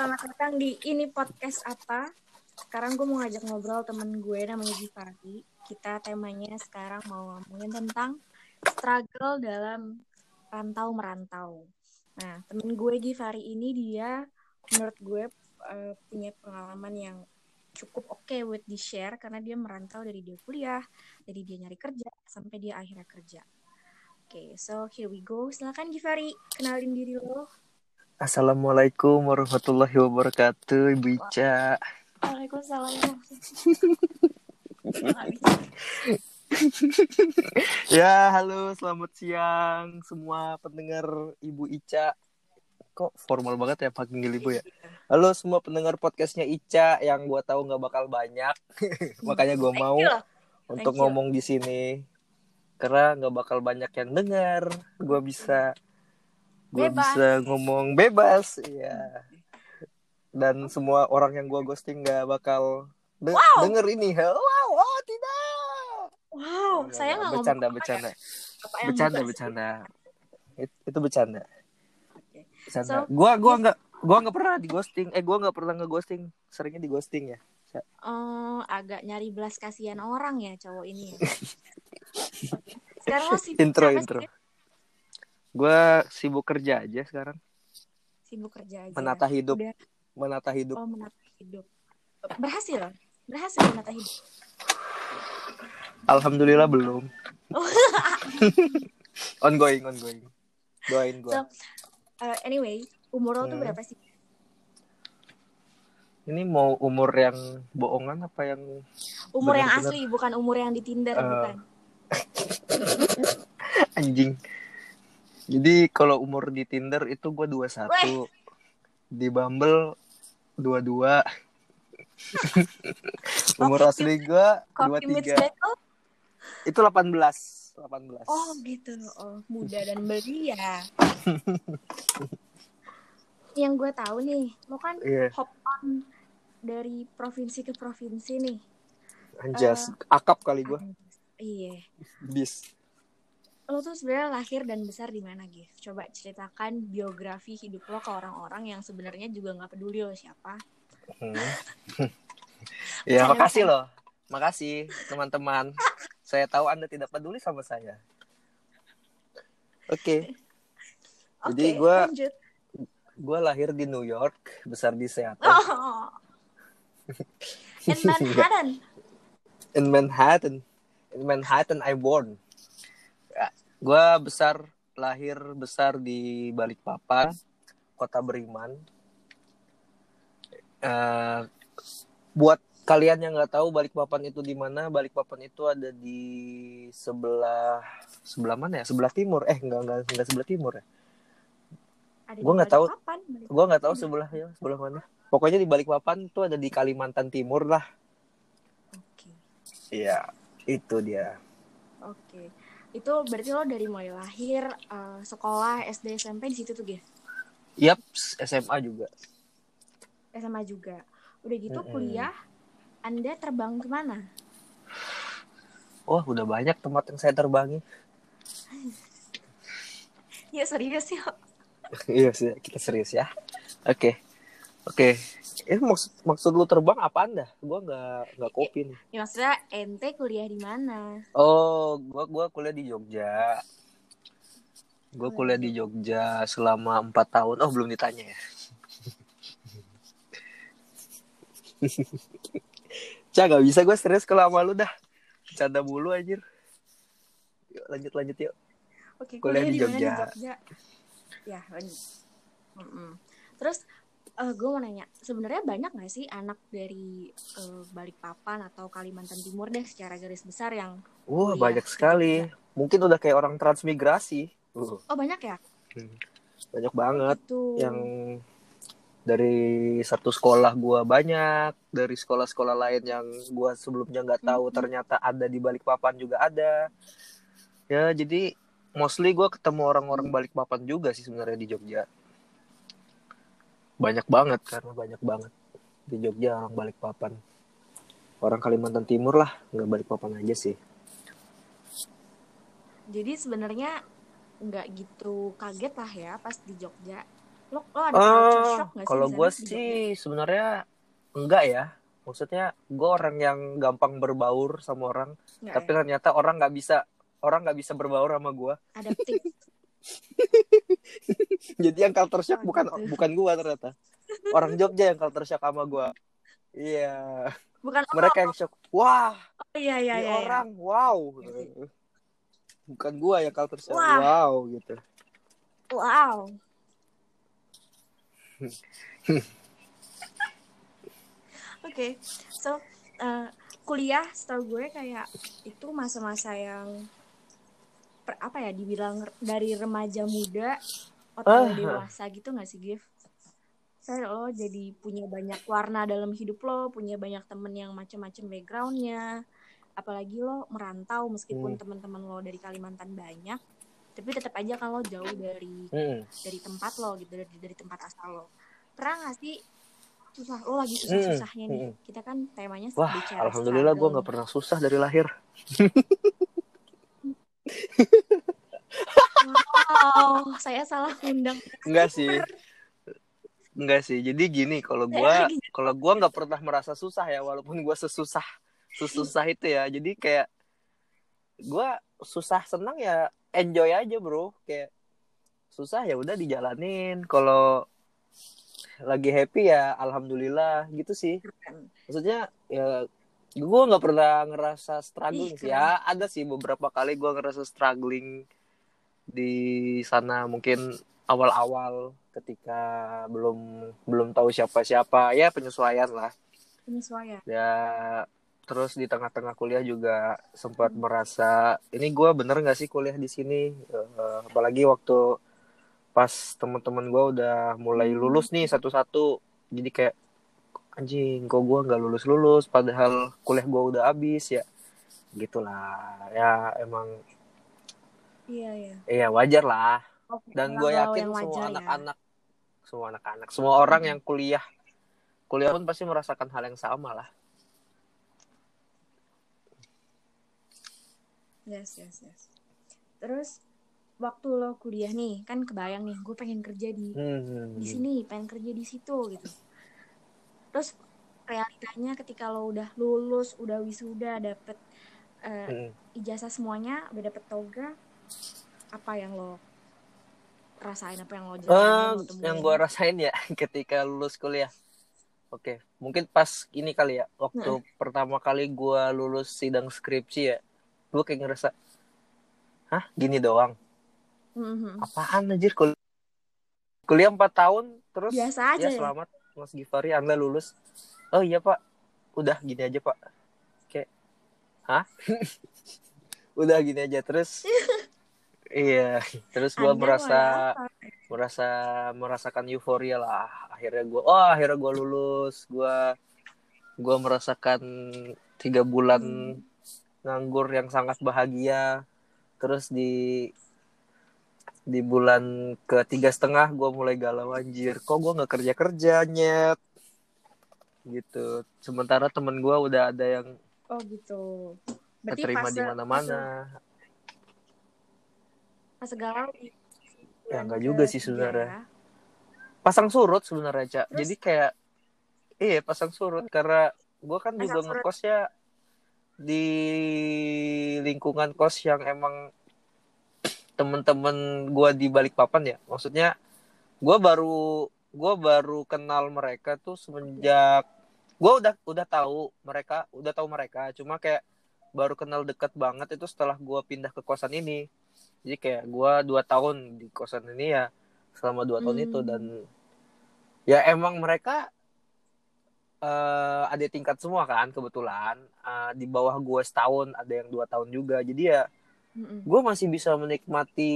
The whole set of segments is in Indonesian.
selamat datang di ini podcast apa? Sekarang gue mau ngajak ngobrol temen gue namanya Givari. Kita temanya sekarang mau ngomongin tentang struggle dalam rantau merantau. Nah, temen gue Givari ini dia menurut gue uh, punya pengalaman yang cukup oke okay buat di share karena dia merantau dari dia kuliah, dari dia nyari kerja sampai dia akhirnya kerja. Oke, okay, so here we go. Silakan Givari, kenalin diri lo. Assalamualaikum warahmatullahi wabarakatuh, Ibu Ica. Waalaikumsalam. ya, halo, selamat siang semua pendengar Ibu Ica. Kok formal banget ya panggil Ibu ya? Halo semua pendengar podcastnya Ica yang gua tahu nggak bakal banyak, makanya gua mau untuk ngomong di sini karena nggak bakal banyak yang dengar. Gua bisa gue bisa ngomong bebas ya dan semua orang yang gue ghosting gak bakal de wow. denger ini. Wow oh tidak. Wow oh, saya nggak bercanda bercanda. Bercanda bercanda. It, itu bercanda. Okay. bercanda. So, gue gue nggak gue nggak pernah di ghosting. Eh gue nggak pernah nge ghosting seringnya di ghosting ya. Oh agak nyari belas kasihan orang ya cowok ini ya. sekarang lo sih intro. intro sih? Gue sibuk kerja aja sekarang. Sibuk kerja aja. Menata hidup. Udah. Menata hidup. Oh, menata hidup. Berhasil? Berhasil menata hidup? Alhamdulillah belum. ongoing, ongoing. Doain gue. So, uh, anyway, umur lo hmm. tuh berapa sih? Ini mau umur yang bohongan apa yang umur bener -bener... yang asli, bukan umur yang di Tinder, uh... bukan. Anjing. Jadi kalau umur di Tinder itu gue 21. Weh. Di Bumble 22. umur okay. asli gue 23. Itu 18. 18. Oh gitu. Oh, muda dan belia. Yang gue tahu nih, lo kan yeah. hop on dari provinsi ke provinsi nih. Anjas, uh, akap kali gue. Iya. Bis lo tuh sebenarnya lahir dan besar di mana Gif? Coba ceritakan biografi hidup lo ke orang-orang yang sebenarnya juga nggak peduli lo siapa. Hmm. ya makasih loh, makasih teman-teman. saya tahu anda tidak peduli sama saya. Oke. Okay. Okay, Jadi gue gue lahir di New York, besar di Seattle. Oh. In Manhattan. In Manhattan. In Manhattan I born gue besar lahir besar di Balikpapan kota Beriman. Uh, buat kalian yang nggak tahu Balikpapan itu di mana Balikpapan itu ada di sebelah sebelah mana ya? Sebelah timur. Eh enggak enggak enggak sebelah timur ya? Gue nggak tahu gue nggak tahu sebelah ya sebelah mana. Pokoknya di Balikpapan itu ada di Kalimantan Timur lah. Oke. Iya itu dia. Oke itu berarti lo dari mulai lahir uh, sekolah SD SMP di situ tuh ya Yap, SMA juga. SMA juga. Udah gitu mm -hmm. kuliah, Anda terbang ke mana? Oh, udah banyak tempat yang saya terbangi. ya serius ya. iya sih, kita serius ya. Oke. Okay. Oke, okay. eh maksud maksud lu terbang apa anda? Gua nggak nggak kopi nih. Ya, maksudnya ente kuliah di mana? Oh, gua gua kuliah di Jogja. Gua kuliah di Jogja selama empat tahun. Oh belum ditanya ya. Cah gak bisa gue serius kalau sama lu dah. Canda mulu anjir. Yuk lanjut lanjut yuk. Oke, kuliah, kuliah di, Jogja. di Jogja. Ya lanjut. Mm -mm. Terus uh, gue mau nanya sebenarnya banyak gak sih anak dari uh, Balikpapan atau Kalimantan Timur deh secara garis besar yang wah uh, banyak sekali mungkin udah kayak orang transmigrasi uh. oh banyak ya hmm. banyak banget gitu. yang dari satu sekolah gue banyak dari sekolah-sekolah lain yang gue sebelumnya nggak tahu mm -hmm. ternyata ada di Balikpapan juga ada ya jadi mostly gue ketemu orang-orang Balikpapan juga sih sebenarnya di Jogja banyak banget karena banyak banget di Jogja orang balik papan orang Kalimantan Timur lah nggak balik papan aja sih jadi sebenarnya nggak gitu kaget lah ya pas di Jogja Lo, lo ada Oh, shock gak sih? kalau gue sih sebenarnya enggak ya. Maksudnya gue orang yang gampang berbaur sama orang, Nggak tapi ya? ternyata orang nggak bisa orang nggak bisa berbaur sama gue. Adaptif. Jadi yang culture shock bukan bukan gue ternyata. Orang Jogja yang culture shock sama gue. Iya, Bukan lo. mereka yang shock. Wah, Oh, iya, iya, iya. iya. orang, wow. Iya sih. Bukan gue yang culture shock. Wah. Wow, gitu. Wow. Oke, so uh, kuliah setahu gue kayak itu masa-masa yang apa ya dibilang dari remaja muda atau dewasa gitu nggak sih Gif? Saya lo jadi punya banyak warna dalam hidup lo, punya banyak temen yang macam-macam backgroundnya, apalagi lo merantau meskipun Hmm. teman-teman lo dari Kalimantan banyak, tapi tetap aja kan lo jauh dari Mm. dari tempat lo gitu dari dari tempat asal lo pernah nggak sih susah lo lagi susah susahnya nih Hmm, kita kan temanya Wah, alhamdulillah gue nggak pernah susah dari lahir. wow saya salah undang Enggak sih. Enggak sih. Jadi gini, kalau gua kalau gua nggak pernah merasa susah ya, walaupun gua sesusah sesusah itu ya. Jadi kayak gua susah senang ya enjoy aja, Bro. Kayak susah ya udah dijalanin. Kalau lagi happy ya alhamdulillah gitu sih. Maksudnya ya gue nggak pernah ngerasa struggling Ih, sih ya. Ada sih beberapa kali gue ngerasa struggling di sana mungkin awal-awal ketika belum belum tahu siapa-siapa. Ya penyesuaian lah. Penyesuaian. Ya terus di tengah-tengah kuliah juga sempat merasa ini gue bener nggak sih kuliah di sini? Eh, apalagi waktu pas teman-teman gue udah mulai lulus nih satu-satu. Jadi kayak anjing kok gue nggak lulus lulus padahal kuliah gue udah habis ya. Gitulah. Ya emang iya iya. Iya wajar lah. Oke, dan gue yakin semua ya. anak-anak semua anak-anak semua orang yang kuliah kuliah pun pasti merasakan hal yang sama lah. Yes yes yes. Terus waktu lo kuliah nih kan kebayang nih gue pengen kerja di Hmm. di sini pengen kerja di situ gitu terus realitanya ketika lo udah lulus udah wisuda dapet eh, Hmm. ijazah semuanya udah dapet toga apa yang lo rasain apa yang lo jalanin temuin yang gue rasain ya ketika lulus kuliah. Oke, mungkin pas ini kali ya, waktu pertama kali gue lulus sidang skripsi ya, gue kayak ngerasa, hah gini doang, Mhm. apaan anjir kul kuliah 4 tahun, terus biasa aja ya ya selamat Mas Givari, Anda lulus. Oh iya pak, udah gini aja pak. Kayak, hah? udah gini aja terus. iya, terus gue merasa merasa merasakan euforia lah akhirnya gue oh akhirnya gue lulus gue gue merasakan tiga bulan Hmm. nganggur yang sangat bahagia terus di di bulan ketiga setengah gue mulai galau anjir kok gue nggak kerja kerja nyet gitu sementara temen gue udah ada yang oh gitu berarti keterima fase di mana mana fase galau Ya, bulan nggak juga sih sebenarnya. ya. pasang surut sebenarnya cak Terus? jadi kayak iya pasang surut karena gue kan Pasang juga surut. ngekosnya di lingkungan kos yang emang temen-temen gue di balik papan ya. Maksudnya gue baru gue baru kenal mereka tuh semenjak gue udah udah tahu mereka udah tahu mereka. Cuma kayak baru kenal deket banget itu setelah gue pindah ke kosan ini. Jadi kayak gue dua tahun di kosan ini ya selama dua tahun Hmm. itu dan ya emang mereka eh ada tingkat semua kan kebetulan. Eh, di bawah gue setahun ada yang dua tahun juga. Jadi ya Gue masih bisa menikmati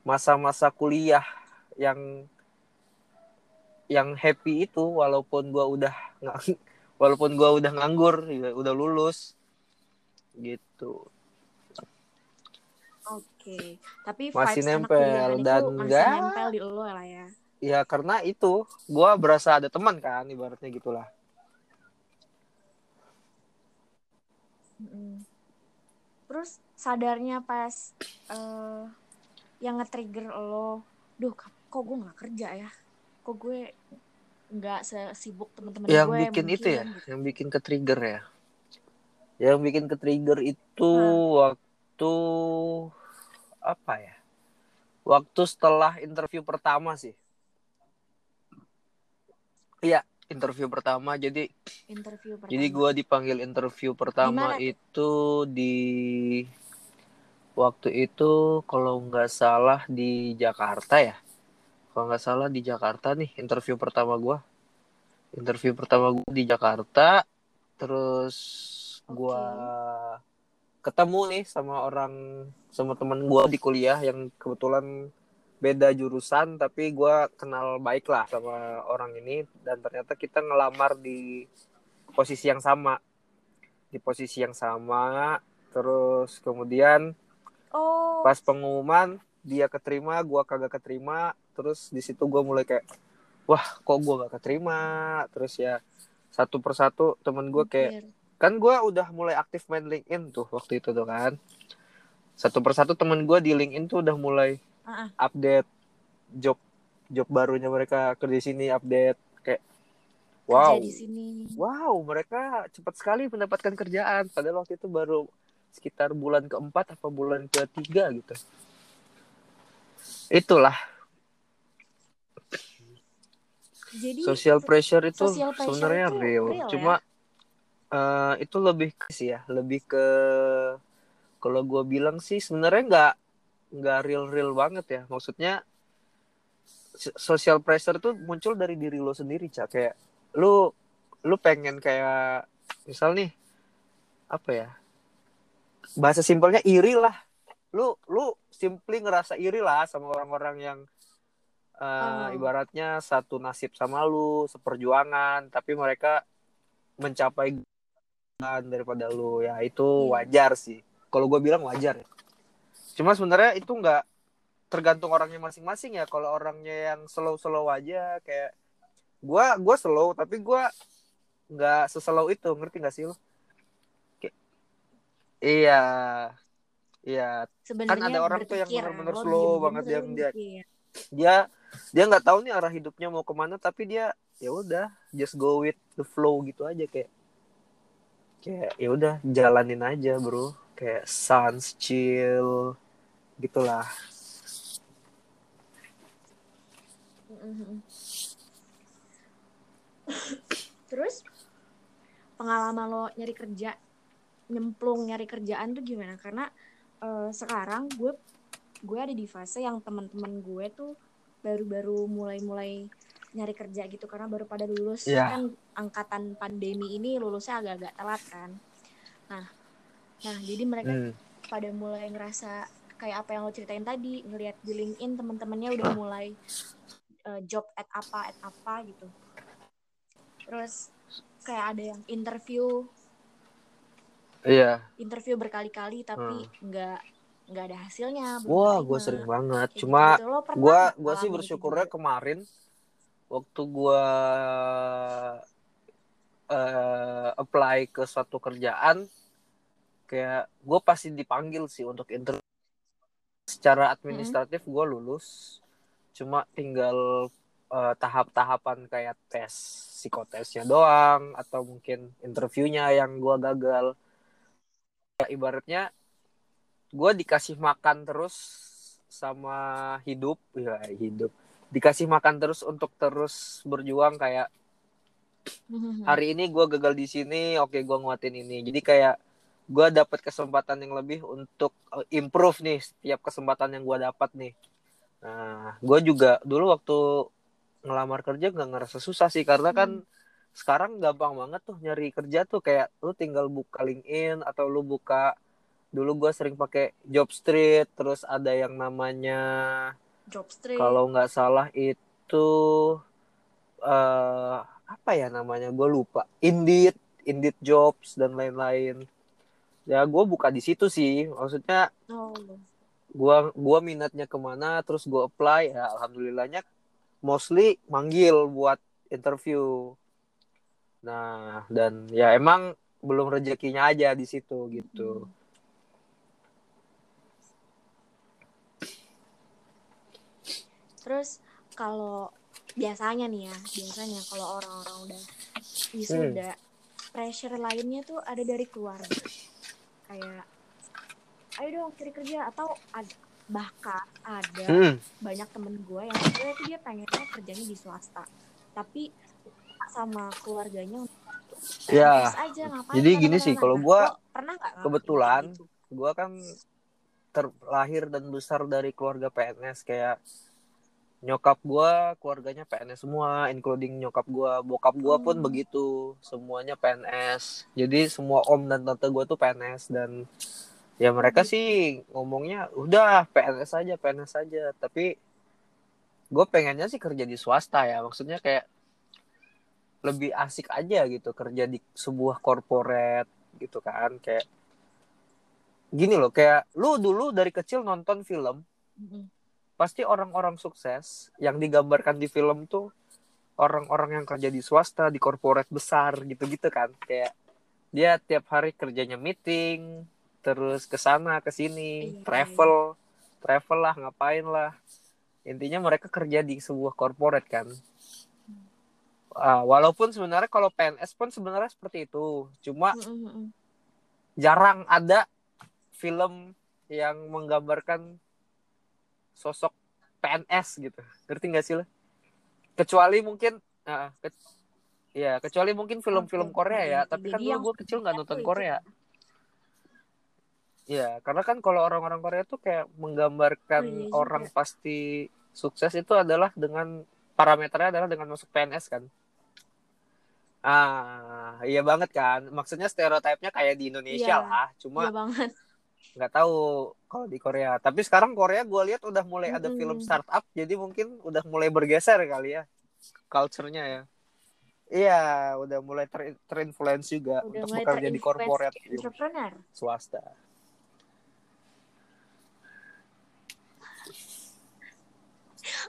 masa-masa kuliah yang yang happy itu walaupun gue udah walaupun gue udah nganggur ya, udah lulus gitu Oke, tapi Masih nempel, dan masih enggak. nempel di lo lah ya. ya karena itu gue berasa ada teman kan ibaratnya gitulah. Terus sadarnya pas eh, yang nge-trigger lo, duh kok gue nggak kerja ya? Kok gue nggak sesibuk teman-teman yang gue bikin mungkin, itu ya gitu. yang bikin ke trigger ya? Yang bikin ke trigger itu Hah. waktu apa ya? Waktu setelah interview pertama sih. Iya interview pertama. Jadi interview pertama. jadi gue dipanggil interview pertama Gimana tuh? itu di waktu itu kalau nggak salah di Jakarta ya. Kalau nggak salah di Jakarta nih interview pertama gue interview pertama gue di Jakarta terus gue ketemu nih sama orang sama teman gue di kuliah yang kebetulan beda jurusan tapi gue kenal baik lah sama orang ini. Dan ternyata kita ngelamar di posisi yang sama. Di posisi yang sama terus kemudian oh. Pas pengumuman dia keterima gue kagak keterima. Terus di situ gue mulai kayak wah kok gue gak keterima? Terus ya satu persatu temen gue kayak kan gue udah mulai aktif main LinkedIn tuh waktu itu tuh kan. Satu persatu temen gue di LinkedIn tuh udah mulai ah. update job job barunya mereka kerja di sini update kayak kerja wow di sini. wow mereka cepat sekali mendapatkan kerjaan. Padahal waktu itu baru sekitar bulan keempat apa bulan ketiga gitu itulah jadi social pressure itu social pressure sebenarnya itu real. real ya? Cuma eh, itu lebih ke sih ya, lebih ke kalau gue bilang sih sebenarnya nggak nggak real real banget ya. Maksudnya so- social pressure itu muncul dari diri lo sendiri, cak. Kayak lu lu pengen kayak misal nih apa ya bahasa simpelnya iri lah. Lu lu simply ngerasa iri lah sama orang-orang yang eh, Oh. ibaratnya satu nasib sama lu seperjuangan. Tapi mereka mencapai daripada lu. Ya itu Iya. wajar sih. Kalau gue bilang wajar ya. Cuma sebenarnya itu nggak tergantung orangnya masing-masing ya. Kalau orangnya yang slow-slow aja kayak gua gua slow tapi gua nggak seslow itu. Ngerti nggak sih lo iya. Iya. Sebenarnya kan ada orang tuh yang lo slow diem-diem banget tapi yang dia dia dia nggak tahu nih arah hidupnya mau ke mana tapi dia ya udah just go with the flow gitu aja kayak kayak ya udah jalanin aja bro. Kayak sans chill gitulah. Mhm. Terus pengalaman lo nyari kerja, nyemplung nyari kerjaan tuh gimana? Karena eh, sekarang gue gue ada di fase yang teman-teman gue tuh baru-baru mulai-mulai nyari kerja gitu karena baru pada lulus Iya. kan angkatan pandemi ini lulusnya agak-agak telat kan. Nah, nah jadi mereka Hmm. pada mulai ngerasa kayak apa yang lo ceritain tadi ngelihat di LinkedIn teman-temannya udah mulai uh, job at apa at apa gitu terus kayak ada yang interview iya. Interview berkali-kali tapi nggak nggak ada hasilnya wah gue sering banget. Kayak cuma gue nggak gue sih bersyukurnya gitu? kemarin waktu gue eh apply ke suatu kerjaan kayak gue pasti dipanggil sih untuk interview. Secara administratif gue lulus cuma tinggal eh, tahap-tahapan kayak tes psikotesnya doang atau mungkin interviewnya yang gue gagal ibaratnya gue dikasih makan terus sama hidup ya hidup. Dikasih makan terus untuk terus berjuang kayak Mhm. hari ini gue gagal di sini oke gue nguatin ini. Jadi kayak gue dapat kesempatan yang lebih untuk uh, improve nih setiap kesempatan yang gue dapat nih. Nah gue juga dulu waktu ngelamar kerja nggak ngerasa susah sih karena kan sekarang gampang banget tuh nyari kerja tuh kayak lu tinggal buka LinkedIn atau lu buka dulu gue sering pakai Jobstreet terus ada yang namanya job street kalau nggak salah itu eh apa ya namanya gue lupa. Indeed Indeed Jobs dan lain-lain. Ya gue buka di situ sih. Maksudnya oh. gua minatnya ke mana terus gue apply ya alhamdulillahnya mostly manggil buat interview nah dan ya emang belum rezekinya aja di situ gitu Hmm. terus kalau biasanya nih ya biasanya kalau orang-orang udah wisuda pressure lainnya tuh ada dari keluarga kayak ayo dong cari kerja atau ada bahkan ada Hmm. banyak temen gue yang sebenarnya dia pengennya kerjanya di swasta tapi sama keluarganya Ya, "PNS aja ngapain jadi gini sih, mana." kalau Nah, gua lo pernah ngalamin kebetulan gitu? gue kan terlahir dan besar dari keluarga PNS kayak nyokap gue keluarganya PNS semua including nyokap gue bokap gue pun Oh. begitu semuanya PNS jadi semua om dan tante gue tuh PNS dan ya mereka gitu. sih ngomongnya udah PNS aja PNS aja tapi gue pengennya sih kerja di swasta ya maksudnya kayak lebih asik aja gitu kerja di sebuah corporate gitu kan kayak gini loh kayak lu dulu dari kecil nonton film pasti orang-orang sukses yang digambarkan di film tuh orang-orang yang kerja di swasta di corporate besar gitu-gitu kan. Kayak dia tiap hari kerjanya meeting terus ke sana ke sini Iya, travel travel lah ngapain lah. Intinya mereka kerja di sebuah corporate kan Ah, walaupun sebenarnya kalau PNS pun sebenarnya seperti itu cuma mm-mm. jarang ada film yang menggambarkan sosok PNS gitu. Ngerti gak sih lo? Kecuali mungkin ah, ke- ya kecuali mungkin film-film Korea ya, tapi kan dulu gue kecil nggak nonton Korea. Iya, karena kan kalau orang-orang Korea tuh kayak menggambarkan Oh, iya juga. orang pasti sukses itu adalah dengan parameternya adalah dengan masuk PNS kan. Ah, iya banget kan. Maksudnya stereotipnya kayak di Indonesia Iya. lah. Cuma Iya banget. nggak tahu kalau di Korea. Tapi sekarang Korea gue lihat udah mulai ada Mm-mm. film startup, jadi mungkin udah mulai bergeser kali ya culture-nya ya. Iya, udah mulai ter terinfluence juga Udah untuk bekerja di ke entrepreneur. swasta.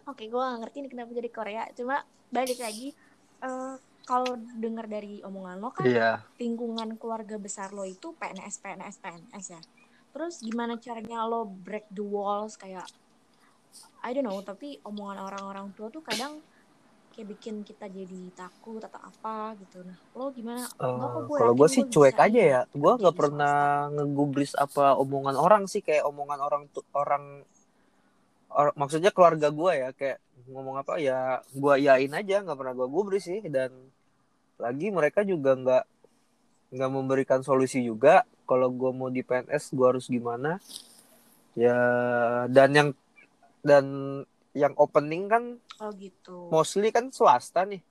Oke, gue gak ngerti nih kenapa jadi Korea. Cuma balik lagi, eh, kalau dengar dari omongan lo kan Iya. lingkungan keluarga besar lo itu PNS, PNS, PNS ya. Terus gimana caranya lo break the walls kayak I don't know, tapi omongan orang-orang tua tuh kadang kayak bikin kita jadi takut atau apa gitu. Nah, lo gimana? Gue kalau gue sih cuek aja ya. Gue nggak pernah ngegubris apa omongan orang sih kayak omongan orang orang or- maksudnya keluarga gue ya kayak ngomong apa ya gue yain aja nggak pernah gue gubris sih dan lagi mereka juga nggak nggak memberikan solusi juga kalau gue mau di PNS gue harus gimana ya dan yang dan yang opening kan Oh gitu. mostly kan swasta nih.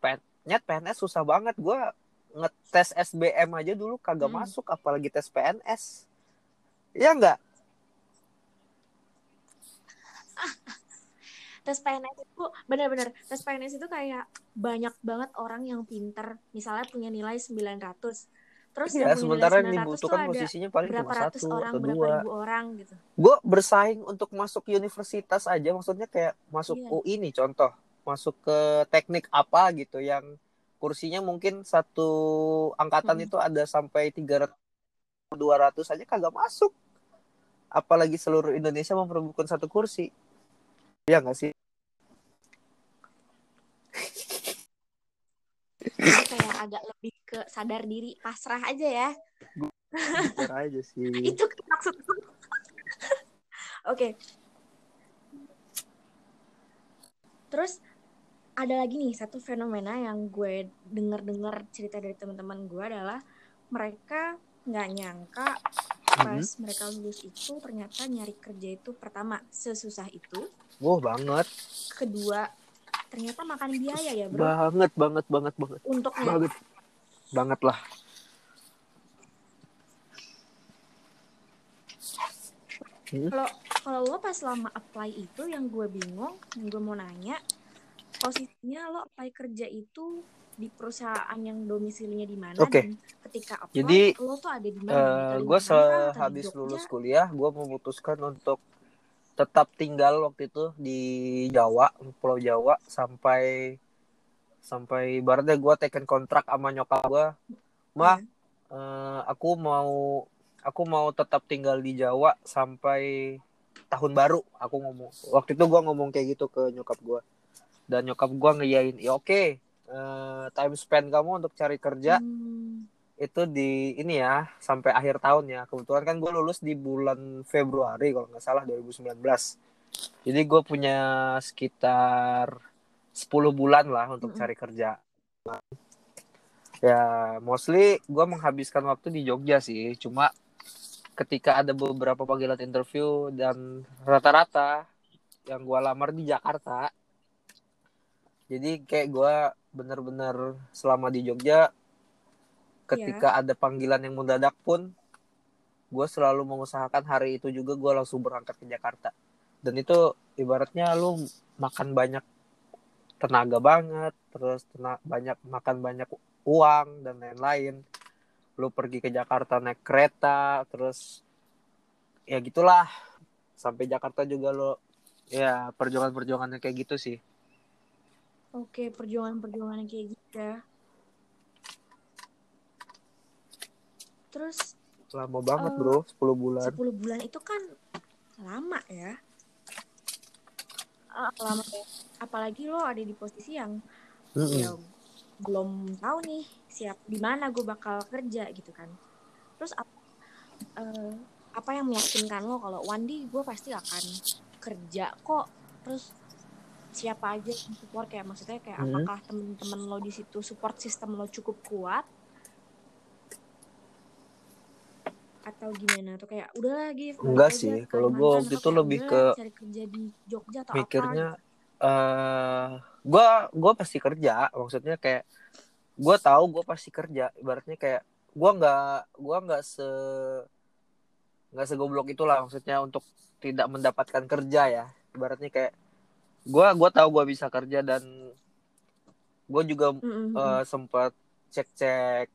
Pen nyet PNS susah banget. Gue ngetes SBM aja dulu kagak Hmm. masuk, apalagi tes PNS. Iya nggak? Tes PNS itu benar-benar tes PNS itu kayak banyak banget orang yang pinter misalnya punya nilai 900 terus yang punya sementara yang nilai 900 tuh dibutuhkan posisinya paling berapa cuma ratus satu orang atau berapa dua. ribu orang gitu Gue bersaing untuk masuk universitas aja, maksudnya kayak masuk Iya. UI nih contoh, masuk ke teknik apa gitu yang kursinya mungkin satu angkatan Mm-mm. itu ada sampai 300 200 aja kagak masuk. Apalagi seluruh Indonesia memperebutkan satu kursi. Iya nggak sih? Kayak agak lebih ke sadar diri pasrah aja ya Bicara aja sih. itu kan maksud gue. oke terus ada lagi nih satu fenomena yang gue denger-dengar cerita dari teman-teman gue adalah mereka nggak nyangka pas mereka lulus itu ternyata nyari kerja itu pertama sesusah itu. Wah banget, kedua ternyata makan biaya ya bro. Banget, banget, banget, banget, untuk banget, banget lah. kalau kalau lo pas lama apply itu yang gue bingung yang gue mau nanya posisinya lo apply kerja itu di perusahaan yang domisilinya di mana Oke. dan ketika apply Jadi, lo tuh ada di mana? Kalimantan gue sehabis lulus kuliah, gue memutuskan untuk tetap tinggal waktu itu di Jawa, Pulau Jawa sampai sampai ibaratnya gue taken kontrak sama nyokap gue, mah Iya. eh, aku mau aku mau tetap tinggal di Jawa sampai tahun baru. Aku ngomong waktu itu gue ngomong kayak gitu ke nyokap gue dan nyokap gue ngeyain ya oke okay, uh, time spend kamu untuk cari kerja Hmm. itu di ini ya sampai akhir tahun ya kebetulan kan gue lulus di bulan Februari kalau nggak salah 2019 jadi gue punya sekitar 10 bulan lah untuk Mm-mm. cari kerja ya mostly gue menghabiskan waktu di Jogja sih cuma ketika ada beberapa panggilan interview dan rata-rata yang gue lamar di Jakarta jadi kayak gue bener-bener selama di Jogja ketika ada panggilan yang mendadak pun gue selalu mengusahakan hari itu juga gue langsung berangkat ke Jakarta. Dan itu ibaratnya lu makan banyak tenaga banget terus banyak makan banyak uang dan lain-lain. Lu pergi ke Jakarta naik kereta terus ya gitulah. Sampai Jakarta juga lo ya perjuangan-perjuangannya kayak gitu sih Oke, perjuangan-perjuangan kayak gitu ya. Terus lama banget Eh, bro 10 bulan 10 bulan itu kan lama ya. Eh, lama ya. Apalagi lo ada di posisi yang Mm-mm. ya belum tahu nih siap di mana gue bakal kerja gitu kan. Terus apa, eh, apa yang meyakinkan lo kalau one day gue pasti akan kerja kok. Terus siapa aja yang support kayak maksudnya kayak Hmm. apakah temen-temen lo di situ support sistem lo cukup kuat? Atau gimana? Tuh kayak udah lagi Enggak sih, kalau gue waktu itu lebih ke cari kerja di Jogja atau mikirnya apa eh gue gue pasti kerja maksudnya kayak gue tahu gue pasti kerja. Ibaratnya kayak gue nggak gue nggak se nggak segoblok itulah maksudnya untuk tidak mendapatkan kerja ya. Ibaratnya kayak gue gue tahu gue bisa kerja dan gue juga Mm, mm, mm. eh, sempat cek-cek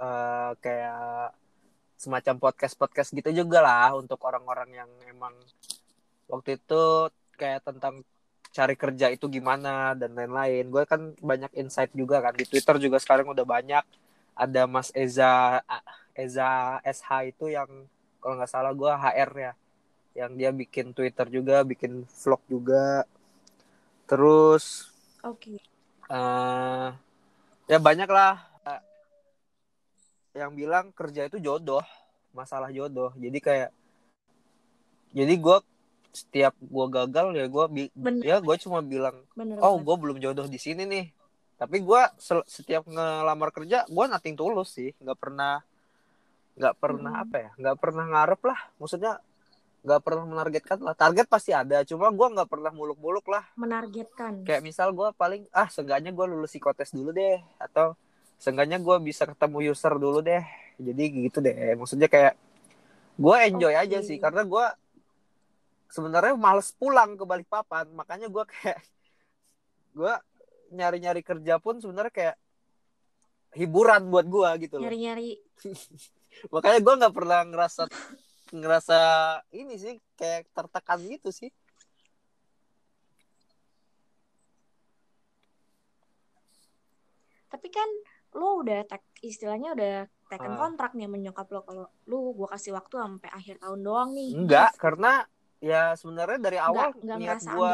eh, kayak semacam podcast-podcast gitu juga lah untuk orang-orang yang emang waktu itu kayak tentang cari kerja itu gimana dan lain-lain. Gue kan banyak insight juga kan di Twitter juga sekarang udah banyak ada Mas Eza Eza SH itu yang kalau nggak salah gue HR ya yang dia bikin Twitter juga bikin vlog juga terus Oke. eh ya banyak lah eh, yang bilang kerja itu jodoh masalah jodoh. Jadi kayak jadi gue setiap gue gagal ya gue ya gue cuma bilang Bener oh gue belum jodoh di sini nih. Tapi gue setiap ngelamar kerja gue nothing tulus sih. Nggak pernah nggak pernah Mm-mm. apa ya nggak pernah ngarep lah. Maksudnya nggak pernah menargetkan lah. Target pasti ada cuma gue nggak pernah muluk-muluk lah. Menargetkan. kayak misal gue paling ah seenggaknya gue lulus psikotes dulu deh atau seenggaknya gue bisa ketemu user dulu deh. Jadi gitu deh maksudnya kayak gue enjoy Oke. aja sih karena gue sebenarnya males pulang ke Balikpapan makanya gue kayak gue nyari-nyari kerja pun sebenarnya kayak hiburan buat gue gitu loh. Nyari-nyari. Makanya gue nggak pernah ngerasa ngerasa ini sih kayak tertekan gitu sih tapi kan lo udah tek istilahnya udah taken Ah. kontrak nih menyokap lo kalau lu gua kasih waktu sampai akhir tahun doang nih Enggak, karena ya sebenarnya dari awal Nggak- nggak niat gue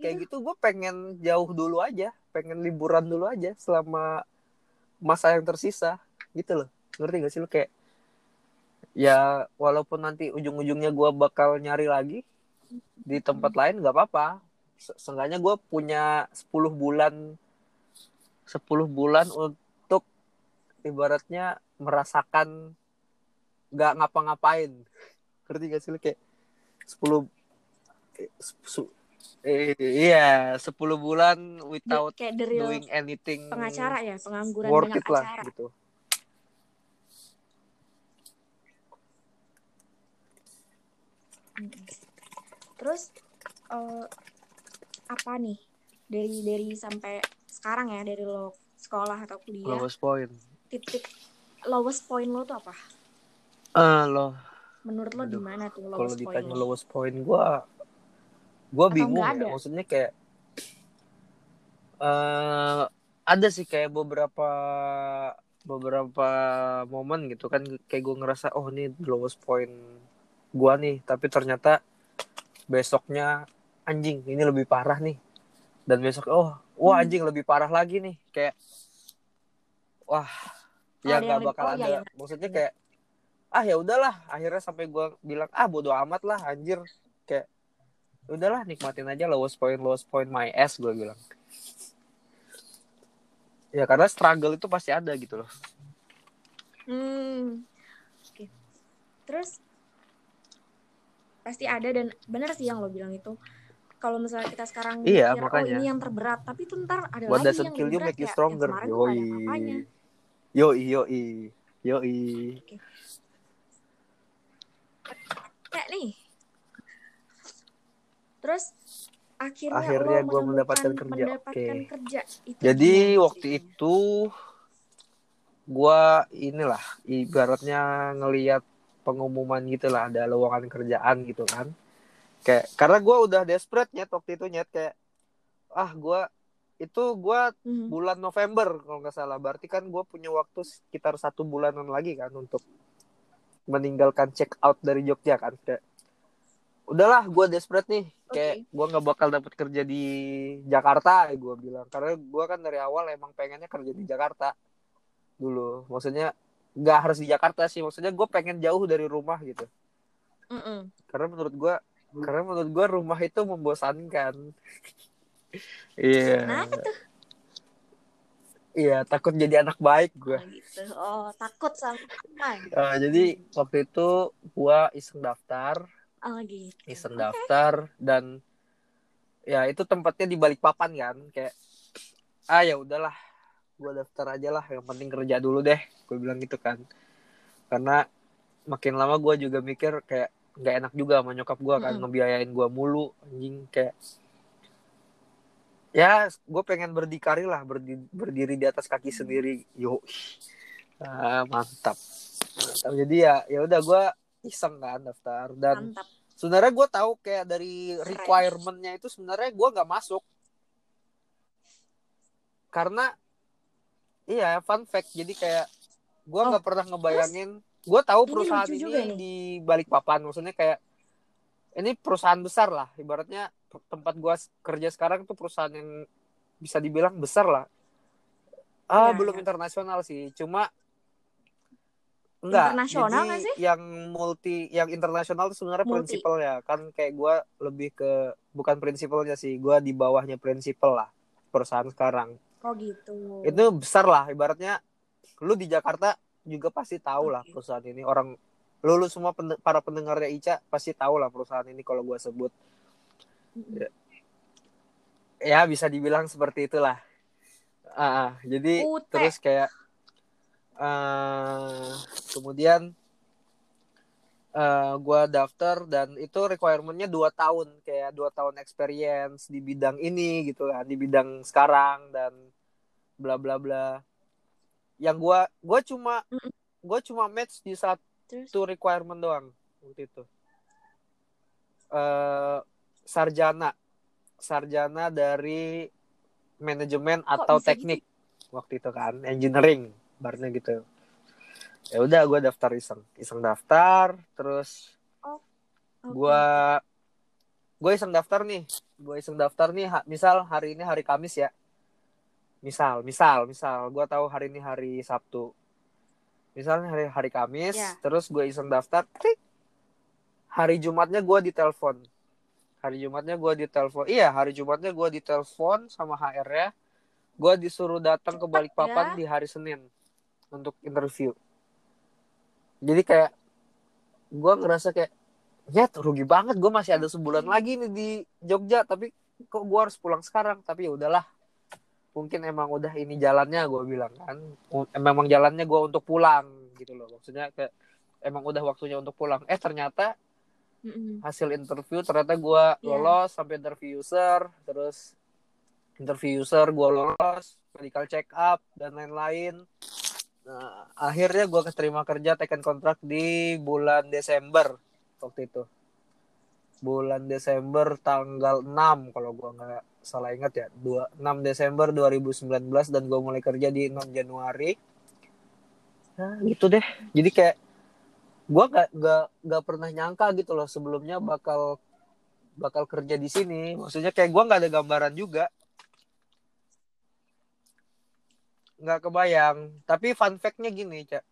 kayak gitu? gitu gue pengen jauh dulu aja, pengen liburan dulu aja selama masa yang tersisa gitu loh. Ngerti gak sih lo kayak ya walaupun nanti ujung-ujungnya gue bakal nyari lagi di tempat Hmm. lain nggak apa-apa. Se- Seenggaknya gue punya 10 bulan 10 bulan untuk ibaratnya merasakan nggak ngapa-ngapain. Ngerti gak sih lo kayak 10 eh, su- eh, iya 10 bulan without kayak the real doing anything pengacara ya pengangguran worth dengan it lah acara gitu. Terus eh, apa nih? Dari dari sampai sekarang ya dari lo sekolah atau kuliah Lowest point. titik lowest point lo tuh apa? Eh lo. Menurut lo di mana tuh kalau lowest point ditanya lo? lowest point gua gua Atau bingung ya. Maksudnya kayak eh ada sih kayak beberapa beberapa momen gitu kan. Kayak gue ngerasa oh ini lowest point gua nih tapi ternyata besoknya anjing ini lebih parah nih dan besok oh wah Hmm. anjing lebih parah lagi nih kayak wah ya Ada yang nggak bakal oh, ada iya. maksudnya kayak ah ya udahlah akhirnya sampai gue bilang ah bodo amat lah anjir kayak udahlah nikmatin aja lowest point lowest point my ass gue bilang ya karena struggle itu pasti ada gitu loh Hmm. Oke. Terus pasti ada dan benar sih yang lo bilang itu. Kalau misalnya kita sekarang Iya, mikir, makanya. oh ini yang terberat, tapi itu ntar ada what lagi yang kill you make you ya. stronger ada yoi yoi yoi yoi Kayak nih. Terus akhirnya, Akhirnya menemukan- mendapatkan kerja. mendapatkan Oke. kerja. Itu Jadi waktu itu gua inilah ibaratnya ngelihat pengumuman gitu lah ada lowongan kerjaan gitu kan. Kayak karena gua udah desperate nyet waktu itu nyet kayak ah gua itu gua Mhm. bulan November kalau nggak salah berarti kan gua punya waktu sekitar satu bulanan lagi kan untuk meninggalkan check out dari Jogja kan kayak udahlah gua desperate nih kayak Oke. gua nggak bakal dapet kerja di Jakarta gua bilang karena gua kan dari awal emang pengennya kerja di Jakarta dulu maksudnya nggak harus di Jakarta sih maksudnya gue pengen jauh dari rumah gitu Mm-mm. karena menurut gua karena menurut gua rumah itu membosankan iya tuh? iya takut jadi anak baik gua Oh, gitu. Oh, takut sama apa? Eh, jadi waktu itu gua iseng daftar Oh, gitu. iseng Oke. daftar dan ya itu tempatnya di Balikpapan kan kayak ah ya udahlah gua daftar aja lah yang penting kerja dulu deh gue bilang gitu kan karena makin lama gua juga mikir kayak nggak enak juga sama nyokap gua kan Mm-mm. ngebiayain gua mulu anjing kayak ya gue pengen berdikari lah berdiri, berdiri di atas kaki Hmm. sendiri yo ah, mantap Mantap. jadi ya ya udah gue iseng kan daftar dan Mantap. sebenarnya gue tahu kayak dari requirementnya itu sebenarnya gue nggak masuk karena iya fun fact. Jadi kayak gue Oh, nggak pernah ngebayangin gue tahu ini perusahaan ini nih. di Balikpapan maksudnya kayak ini perusahaan besar lah. Ibaratnya tempat gue kerja sekarang itu perusahaan yang bisa dibilang besar lah. Ah Iya, belum iya. internasional sih. Cuma enggak. Internasional jadi sih? yang multi yang internasional itu sebenarnya Multi. prinsipalnya. Kan kayak gue lebih ke bukan prinsipalnya sih. Gue di bawahnya prinsipal lah perusahaan sekarang Oh, gitu. itu besar lah ibaratnya lu di Jakarta juga pasti tahu lah perusahaan ini orang lu, lu semua pen- para pendengarnya Ica pasti tahu lah perusahaan ini kalau gue sebut Mm-mm. ya bisa dibilang seperti itulah Ah, ah. jadi UT. terus kayak eh kemudian eh gue daftar dan itu requirementnya dua tahun kayak dua tahun experience di bidang ini gitu kan di bidang sekarang dan bla bla bla. Yang gue gue cuma Mm-mm. gue cuma match di satu requirement doang waktu itu. Eh sarjana. Sarjana dari manajemen atau bisa teknik waktu itu kan engineering barnya gitu ya udah gue daftar iseng. Iseng daftar terus Oke. gue gue iseng daftar nih. Gue iseng daftar nih ha- misal hari ini hari Kamis ya. Misal misal misal. Gue tahu hari ini hari Sabtu. Misalnya hari hari Kamis Ya. terus gue iseng daftar klik. Hari Jumatnya gue ditelepon. Hari Jumatnya gue ditelepon. Iya hari Jumatnya gue ditelepon sama HR ya gue disuruh datang ke Balikpapan ya. di hari Senin untuk interview jadi kayak gue ngerasa kayak ya rugi banget gue masih ada sebulan lagi nih di Jogja tapi kok gue harus pulang sekarang? Tapi ya udahlah. Mungkin emang udah ini jalannya gue bilang kan. Memang jalannya gue untuk pulang gitu loh. Maksudnya kayak emang udah waktunya untuk pulang. Eh ternyata hasil interview ternyata gue Iya. lolos sampai interview user terus interview user gue lolos medical check up dan lain-lain nah, akhirnya gue keterima kerja taken kontrak di bulan Desember waktu itu. Bulan Desember tanggal 6 kalau gue nggak salah ingat ya. Dua 6 Desember 2019 dan gue mulai kerja di 6 Januari. Nah, gitu deh. Jadi kayak gue gak, gak, gak pernah nyangka gitu loh sebelumnya bakal bakal kerja di sini. Maksudnya kayak gue nggak ada gambaran juga nggak kebayang. Tapi fun fact-nya gini cak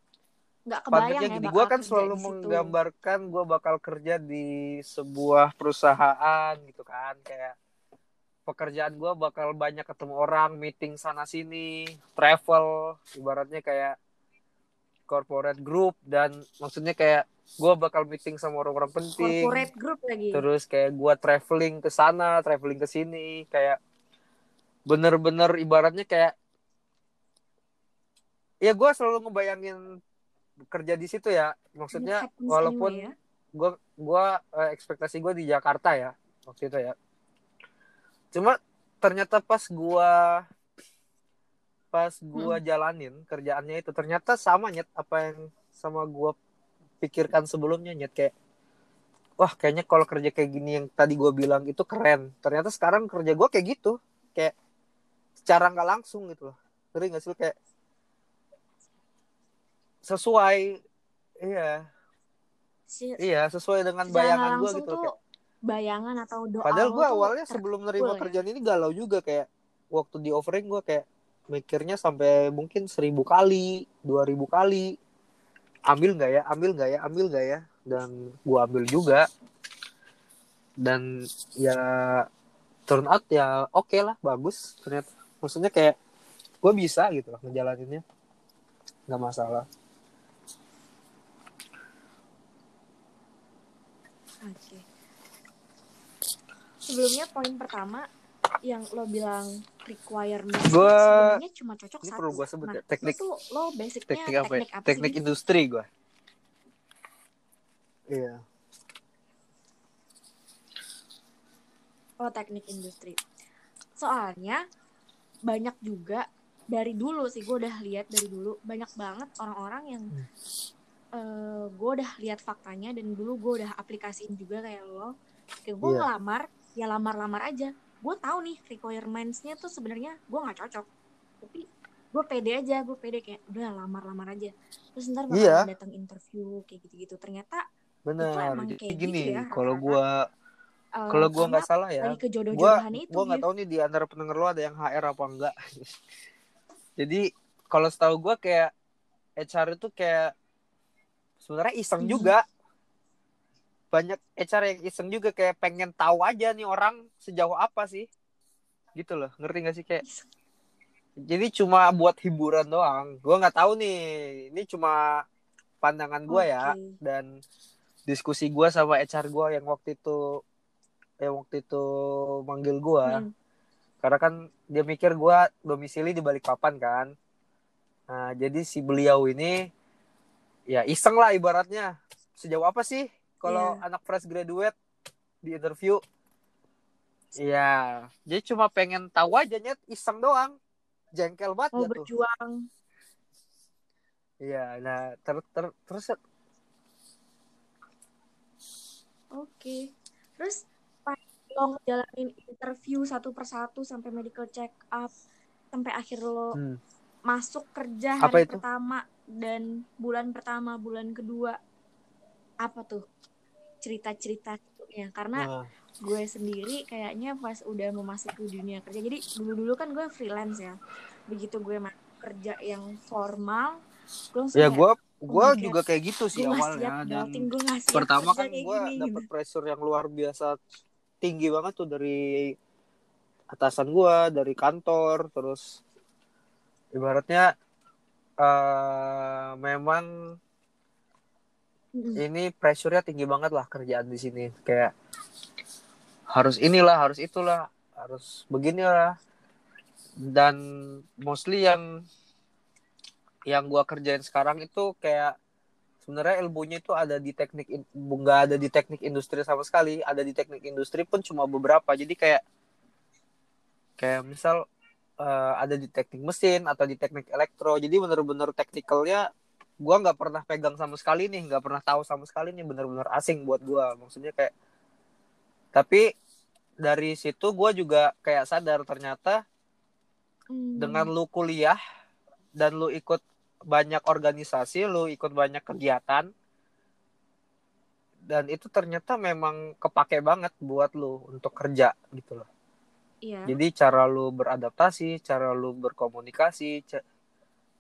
nggak fun kebayang fact-nya ya gini gue kan selalu menggambarkan gue bakal kerja di sebuah perusahaan gitu kan. Kayak pekerjaan gue bakal banyak ketemu orang meeting sana sini travel ibaratnya kayak corporate group dan maksudnya kayak gue bakal meeting sama orang-orang penting. Corporate group lagi. Terus kayak gue traveling ke sana traveling ke sini kayak bener-bener ibaratnya kayak ya gue selalu ngebayangin kerja di situ ya. Maksudnya walaupun anyway ya. gue gua eh, ekspektasi gue di Jakarta ya waktu itu ya. Cuma ternyata pas gue pas gue jalanin kerjaannya itu ternyata sama nyet apa yang sama gue pikirkan sebelumnya nyet. Kayak wah kayaknya kalau kerja kayak gini yang tadi gue bilang itu keren. Ternyata sekarang kerja gue kayak gitu. Kayak secara nggak langsung gitu loh. Ngeri nggak sih kayak sesuai iya Si- iya sesuai dengan bayangan gue gitu tuh kayak bayangan atau doa Padahal gue awalnya sebelum nerima ya. kerjaan ini galau juga kayak waktu di offering gue kayak mikirnya sampai mungkin seribu kali, dua ribu kali. Ambil nggak ya, ambil nggak ya, ambil nggak ya. Dan gue ambil juga. Dan ya turn out ya oke lah, bagus ternyata. Maksudnya kayak gue bisa gitu loh ngejalaninnya. Nggak masalah. Oke. Sebelumnya poin pertama yang lo bilang requirement Gua- sebenarnya cuma cocok Ini satu. perlu gue sebut nah, ya, teknik tuh lo basicnya teknik apa ya? teknik apa Teknik sih? industri gue. Iya. Oh, teknik industri. Soalnya banyak juga dari dulu sih gue udah lihat dari dulu banyak banget orang-orang yang Hmm. Eh gue udah lihat faktanya dan dulu gue udah aplikasiin juga kayak lo kayak gue Iya. ngelamar ya lamar-lamar aja gue tahu nih requirements-nya tuh sebenarnya gue nggak cocok tapi gue pede aja gue pede kayak udah lamar-lamar aja terus ntar bakal Iya. datang interview kayak gitu-gitu ternyata Benar. emang Jadi kayak gini, gitu ya, kalau gua eh, kalau karena nggak salah ya, itu gua nggak tahu nih di antara pendengar lo ada yang HR apa enggak. Jadi kalau setahu gua kayak HR itu kayak sebenarnya iseng Mhm. juga. Banyak HR yang iseng juga kayak pengen tahu aja nih orang sejauh apa sih. Gitu loh, ngerti gak sih kayak jadi cuma buat hiburan doang. Gua nggak tahu nih, ini cuma pandangan gua ya Oke. dan diskusi gua sama HR gua yang waktu itu yang waktu itu manggil gua Hmm. karena kan dia mikir gua domisili di Balikpapan kan nah jadi si beliau ini ya iseng lah ibaratnya. Sejauh apa sih kalau Iya. anak fresh graduate di interview? Iya, jadi cuma pengen tahu aja nyet. Iseng doang, jengkel banget mau berjuang. Iya, nah ter, ter, terus oke. Terus pas lo ngejalanin interview satu persatu sampai medical check up sampai akhir lo hmm, masuk kerja Apa hari itu? pertama dan bulan pertama bulan kedua. Apa tuh? Cerita-cerita ya. Karena nah, gue sendiri kayaknya pas udah memasuki dunia kerja jadi dulu-dulu kan gue freelance ya. Begitu gue masuk kerja yang formal gue ya gue gue my juga kayak gitu sih nggak awalnya dan siap pertama kan gue dapet gitu. pressure yang luar biasa tinggi banget tuh dari atasan gue dari kantor terus ibaratnya eh memang ini pressure-nya tinggi banget lah kerjaan di sini. Kayak harus inilah harus itulah harus beginilah. Dan mostly yang yang gua kerjain sekarang itu kayak sebenarnya ilmunya itu ada di teknik nggak ada di teknik industri sama sekali. Ada di teknik industri pun cuma beberapa. Jadi kayak kayak misal eh, ada di teknik mesin atau di teknik elektro. Jadi bener-bener teknikalnya gua nggak pernah pegang sama sekali nih nggak pernah tahu sama sekali nih bener-bener asing buat gua. Maksudnya kayak tapi dari situ gua juga kayak sadar ternyata Hmm. dengan lu kuliah dan lu ikut banyak organisasi, lu ikut banyak kegiatan dan itu ternyata memang kepake banget buat lu untuk kerja gitu loh Iya. jadi cara lu beradaptasi cara lu berkomunikasi ca-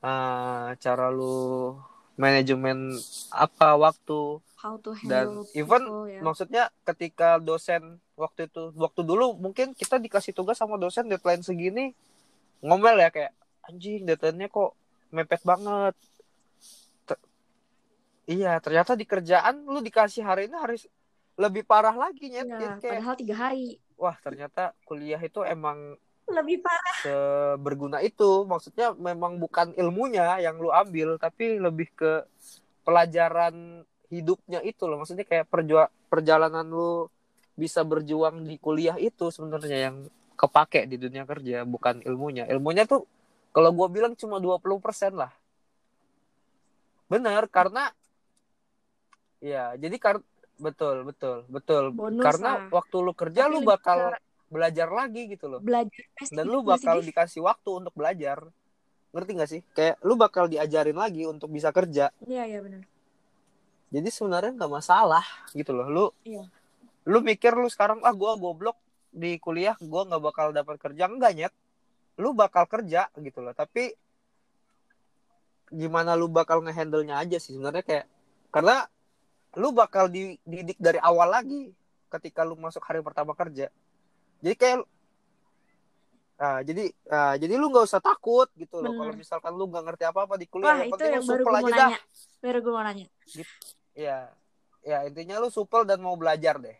eh, cara lu manajemen apa waktu How to dan handle even people, ya. maksudnya ketika dosen waktu itu waktu dulu mungkin kita dikasih tugas sama dosen deadline segini ngomel ya kayak anjing deadline-nya kok mepet banget Ter- iya ternyata di kerjaan lu dikasih hari ini harus lebih parah lagi nyet Iya, Jadi kayak padahal tiga hari. Wah ternyata kuliah itu emang Lebih parah. seberguna itu. Maksudnya memang bukan ilmunya yang lu ambil tapi lebih ke pelajaran hidupnya itu loh. Maksudnya kayak perjua perjalanan lu bisa berjuang di kuliah itu sebenarnya yang kepake di dunia kerja bukan ilmunya. Ilmunya tuh kalau gua bilang cuma 20% lah. Bener karena ya jadi kar betul betul betul. Bonus karena lah. waktu lu kerja Tapi lu bakal belajar lagi gitu loh. belajar pasti dan lu sih, bakal Gif? dikasih waktu untuk belajar. Ngerti gak sih? Kayak lu bakal diajarin lagi untuk bisa kerja. Iya, iya benar. jadi sebenarnya nggak masalah gitu loh. Lu Iya. lu mikir lu sekarang ah gua goblok di kuliah gua nggak bakal dapat kerja. Enggak nyet. Lu bakal kerja gitu loh. Tapi gimana lu bakal ngehandle-nya aja sih sebenarnya kayak karena lu bakal dididik dari awal lagi ketika lu masuk hari pertama kerja jadi kayak ah, jadi ah, jadi lu nggak usah takut gitu loh kalau misalkan lu nggak ngerti apa apa di kuliah Wah, yang itu yang lu supel aja dah. Baru gue mau nanya. ya ya intinya lu supel dan mau belajar deh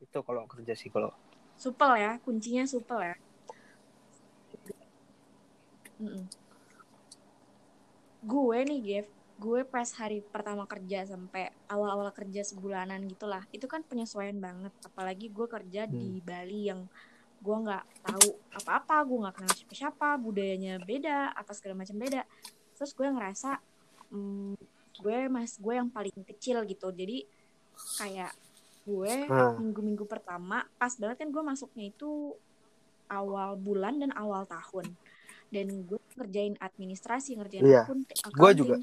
itu kalau kerja sih kalau Supel ya, kuncinya supel ya. Mm-mm. Gue nih, Gev, gue pas hari pertama kerja sampai awal-awal kerja sebulanan gitulah, itu kan penyesuaian banget. Apalagi gue kerja di Bali yang gue nggak tahu apa-apa, gue nggak kenal siapa-siapa, budayanya beda, apa segala macam beda. Terus gue ngerasa mm, gue mas gue yang paling kecil gitu, jadi kayak gue Hmm. minggu-minggu pertama pas banget kan gue masuknya itu awal bulan dan awal tahun dan gue ngerjain administrasi ngerjain Iya. akun Gue juga.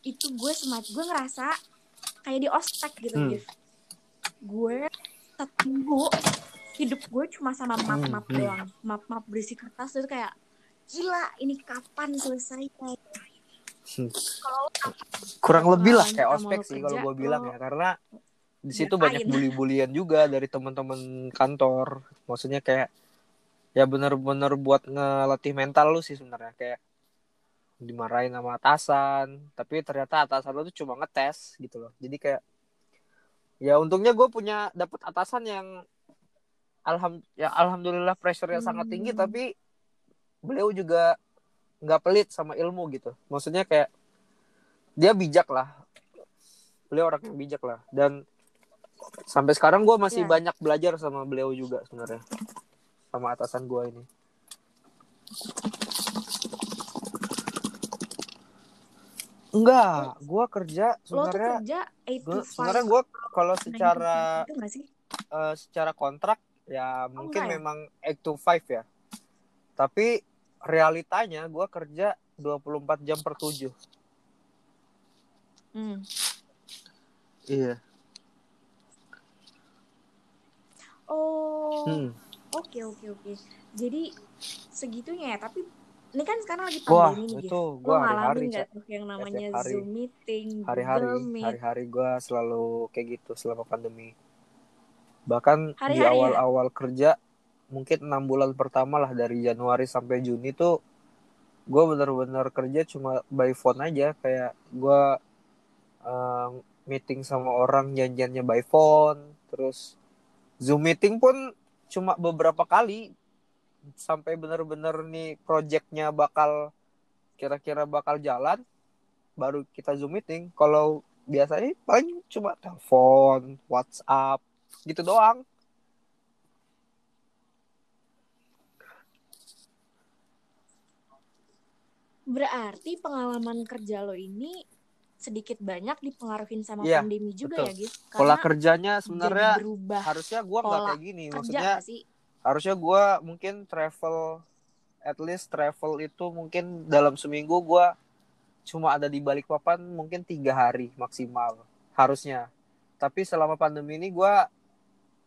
itu gue semat gue ngerasa kayak di ospek gitu Hmm. Gue satu minggu hidup gue cuma sama Hmm, hmm. doang map-map berisi kertas itu kayak gila ini kapan selesai Hmm. kalau kurang lebih lah kayak ospek sih kalau gue bilang ya karena di situ banyak bully-bulian juga dari teman-teman kantor maksudnya kayak ya bener-bener buat ngelatih mental lu sih sebenarnya. Kayak dimarahin sama atasan tapi ternyata atasan lu tuh cuma ngetes gitu loh. Jadi kayak ya untungnya gue punya dapet atasan yang alham ya alhamdulillah pressure-nya sangat tinggi Hmm. tapi beliau juga nggak pelit sama ilmu gitu. Maksudnya kayak dia bijak lah. Beliau orang yang bijak lah. Dan sampai sekarang gue masih Ya. banyak belajar sama beliau juga sebenarnya sama atasan gue ini. Enggak gue kerja sebenarnya kerja 8 to gua- 5 sebenarnya gue kalau secara eh, secara kontrak ya mungkin enggak memang 8 to 5 ya. Tapi realitanya gue kerja 24 jam per 7 Hmm. iya. Oh, Hmm. Oke oke oke. Jadi segitunya ya. Tapi ini kan sekarang lagi Wah, pandemi nih, itu gua hari-hari, ngalamin nggak tuh yang namanya hari. Zoom meeting, hari-hari hari-hari gue selalu kayak gitu selama pandemi bahkan di Hari-hari ya? awal-awal kerja mungkin enam bulan pertama lah dari Januari sampai Juni tuh gue bener-bener kerja cuma by phone aja kayak gue eh, meeting sama orang janjiannya by phone terus Zoom meeting pun cuma beberapa kali sampai bener-bener nih projectnya bakal kira-kira bakal jalan baru kita zoom meeting. Kalau biasanya paling cuma telepon WhatsApp gitu doang. Berarti pengalaman kerja lo ini sedikit banyak dipengaruhin sama Iya, pandemi juga betul. ya, pola Karena kerjanya jadi sebenarnya berubah harusnya gua nggak pola kayak gini maksudnya sih? harusnya gua mungkin travel at least travel itu mungkin dalam seminggu gua cuma ada di Balikpapan mungkin tiga hari maksimal harusnya tapi selama pandemi ini gue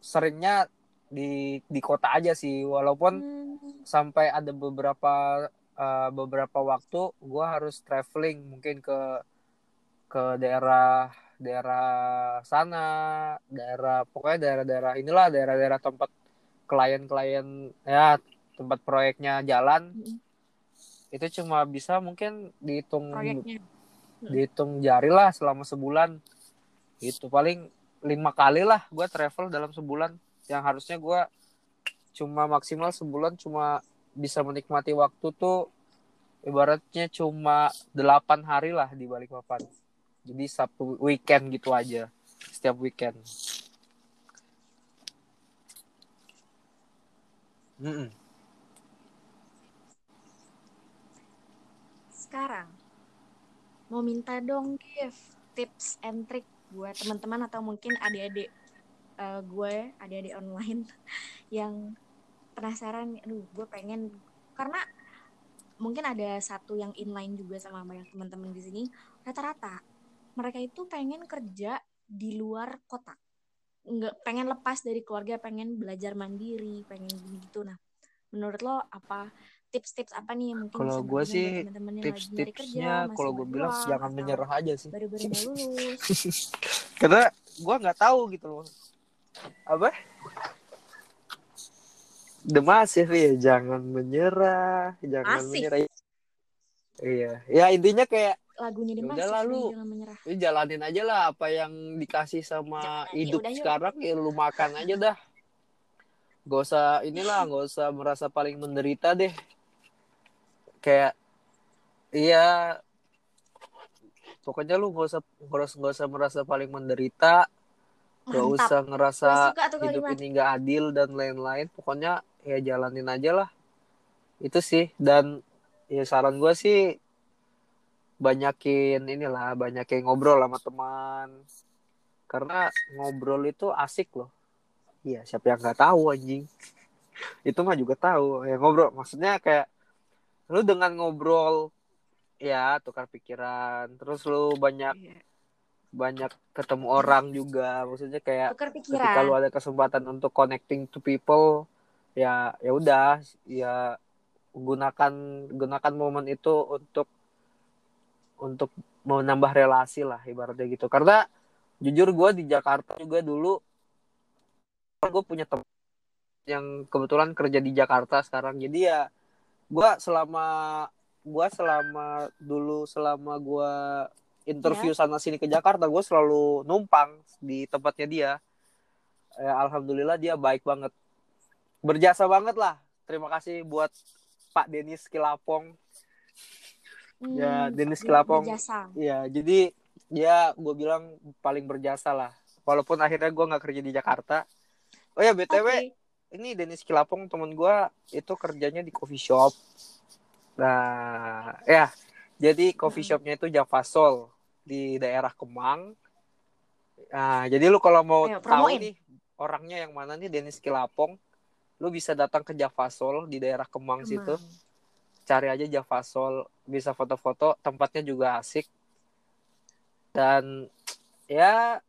seringnya di di kota aja sih walaupun Hmm, sampai ada beberapa uh, beberapa waktu gue harus traveling mungkin ke ke daerah daerah sana daerah pokoknya daerah-daerah inilah daerah-daerah tempat klien-klien ya tempat proyeknya jalan. Mm-mm. itu cuma bisa mungkin dihitung proyeknya. dihitung jari lah selama sebulan. Gitu paling lima kali lah gue travel dalam sebulan. Yang harusnya gue cuma maksimal sebulan cuma bisa menikmati waktu tuh ibaratnya cuma delapan hari lah di Balikpapan jadi satu weekend gitu aja. Setiap weekend. Mm-mm. Sekarang mau minta dong gift tips and trick buat teman-teman atau mungkin adik-adik eh, gue, adik-adik online yang penasaran, aduh gue pengen karena mungkin ada satu yang inline juga sama banyak teman-teman di sini. Rata-rata mereka itu pengen kerja di luar kota. Nggak pengen lepas dari keluarga pengen belajar mandiri pengen gitu nah menurut lo apa tips-tips apa nih yang mungkin Kalau gue sih, tips-tipsnya kalau gue bilang jangan menyerah aja sih. baru-baru lulus? Karena gue nggak tahu gitu loh. Apa? Massive ya jangan menyerah jangan menyerah. Iya. Ya intinya kayak lagunya di Ya Masif udahlah, nih, lu. jangan menyerah. lu jalanin aja lah apa yang dikasih sama Jalanin, hidup udah yuk. sekarang ya lu makan aja dah. Gak usah inilah gak usah merasa paling menderita deh. Kayak iya. Pokoknya lu gak usah gak usah, gak usah merasa paling menderita. Gak mantap. usah gue ngerasa hidup ini gak adil dan lain-lain. Pokoknya ya jalanin aja lah. Itu sih. Dan ya saran gue sih banyakin inilah banyakin ngobrol sama teman. Karena ngobrol itu asik loh. Iya siapa yang nggak tahu anjing? Itu mah juga tahu. Ya ngobrol maksudnya kayak lu dengan ngobrol ya tukar pikiran. Terus lu banyak Iya. banyak ketemu orang juga. Maksudnya kayak tukar ketika lu ada kesempatan untuk connecting to people ya ya udah ya gunakan gunakan momen itu untuk untuk menambah relasi lah ibaratnya gitu. Karena jujur gue di Jakarta juga dulu gue punya teman yang kebetulan kerja di Jakarta sekarang. Jadi ya gue selama gue selama dulu selama gue interview sana sini ke Jakarta gue selalu numpang di tempatnya dia. Eh, alhamdulillah dia baik banget. Berjasa banget lah. Terima kasih buat Pak Denis Kilapong ya, Dennis Kelapong. Hmm, berjasa Iya, jadi ya gue bilang paling berjasa lah. Walaupun akhirnya gue nggak kerja di Jakarta. Oh ya btw, Oke. ini Denis Kilapong temen gue itu kerjanya di coffee shop. Nah, ya, jadi coffee Hmm. shopnya itu Java Soul di daerah Kemang. Nah, jadi lu kalau mau Ayo, tahu promoin. nih orangnya yang mana nih Denis Kilapong, lu bisa datang ke Java Soul di daerah Kemang, situ Kemang. Cari aja Java Soul bisa foto-foto tempatnya juga asik. Dan ya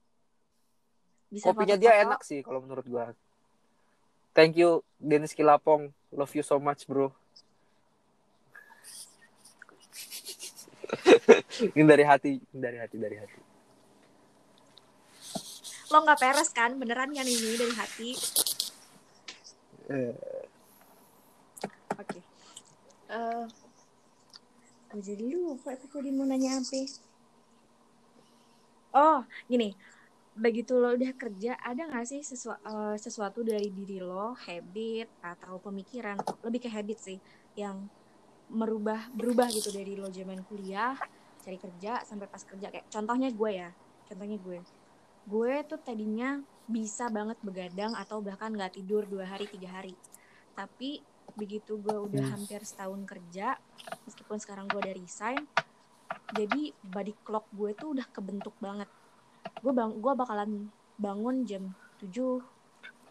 bisa kopinya dia foto-foto. enak sih kalau menurut gua. Thank you Dennis Kilapong. Love you so much bro. Ini dari hati ini dari hati dari hati. Lo nggak peres kan? Beneran kan ini dari hati? Eh, oke Eh, gue jadi lupa itu tadi mau nanya apa. Oh gini. Begitu lo udah kerja ada nggak sih sesua- eh, sesuatu dari diri lo habit atau pemikiran lebih ke habit sih yang merubah berubah gitu dari lo zaman kuliah cari kerja sampai pas kerja. Kayak contohnya gue ya contohnya gue. Gue tuh tadinya bisa banget begadang atau bahkan nggak tidur dua hari tiga hari. Tapi begitu gue udah Hmm. hampir setahun kerja meskipun sekarang gue udah resign jadi body clock gue tuh udah kebentuk banget gue bang gue bakalan bangun jam 7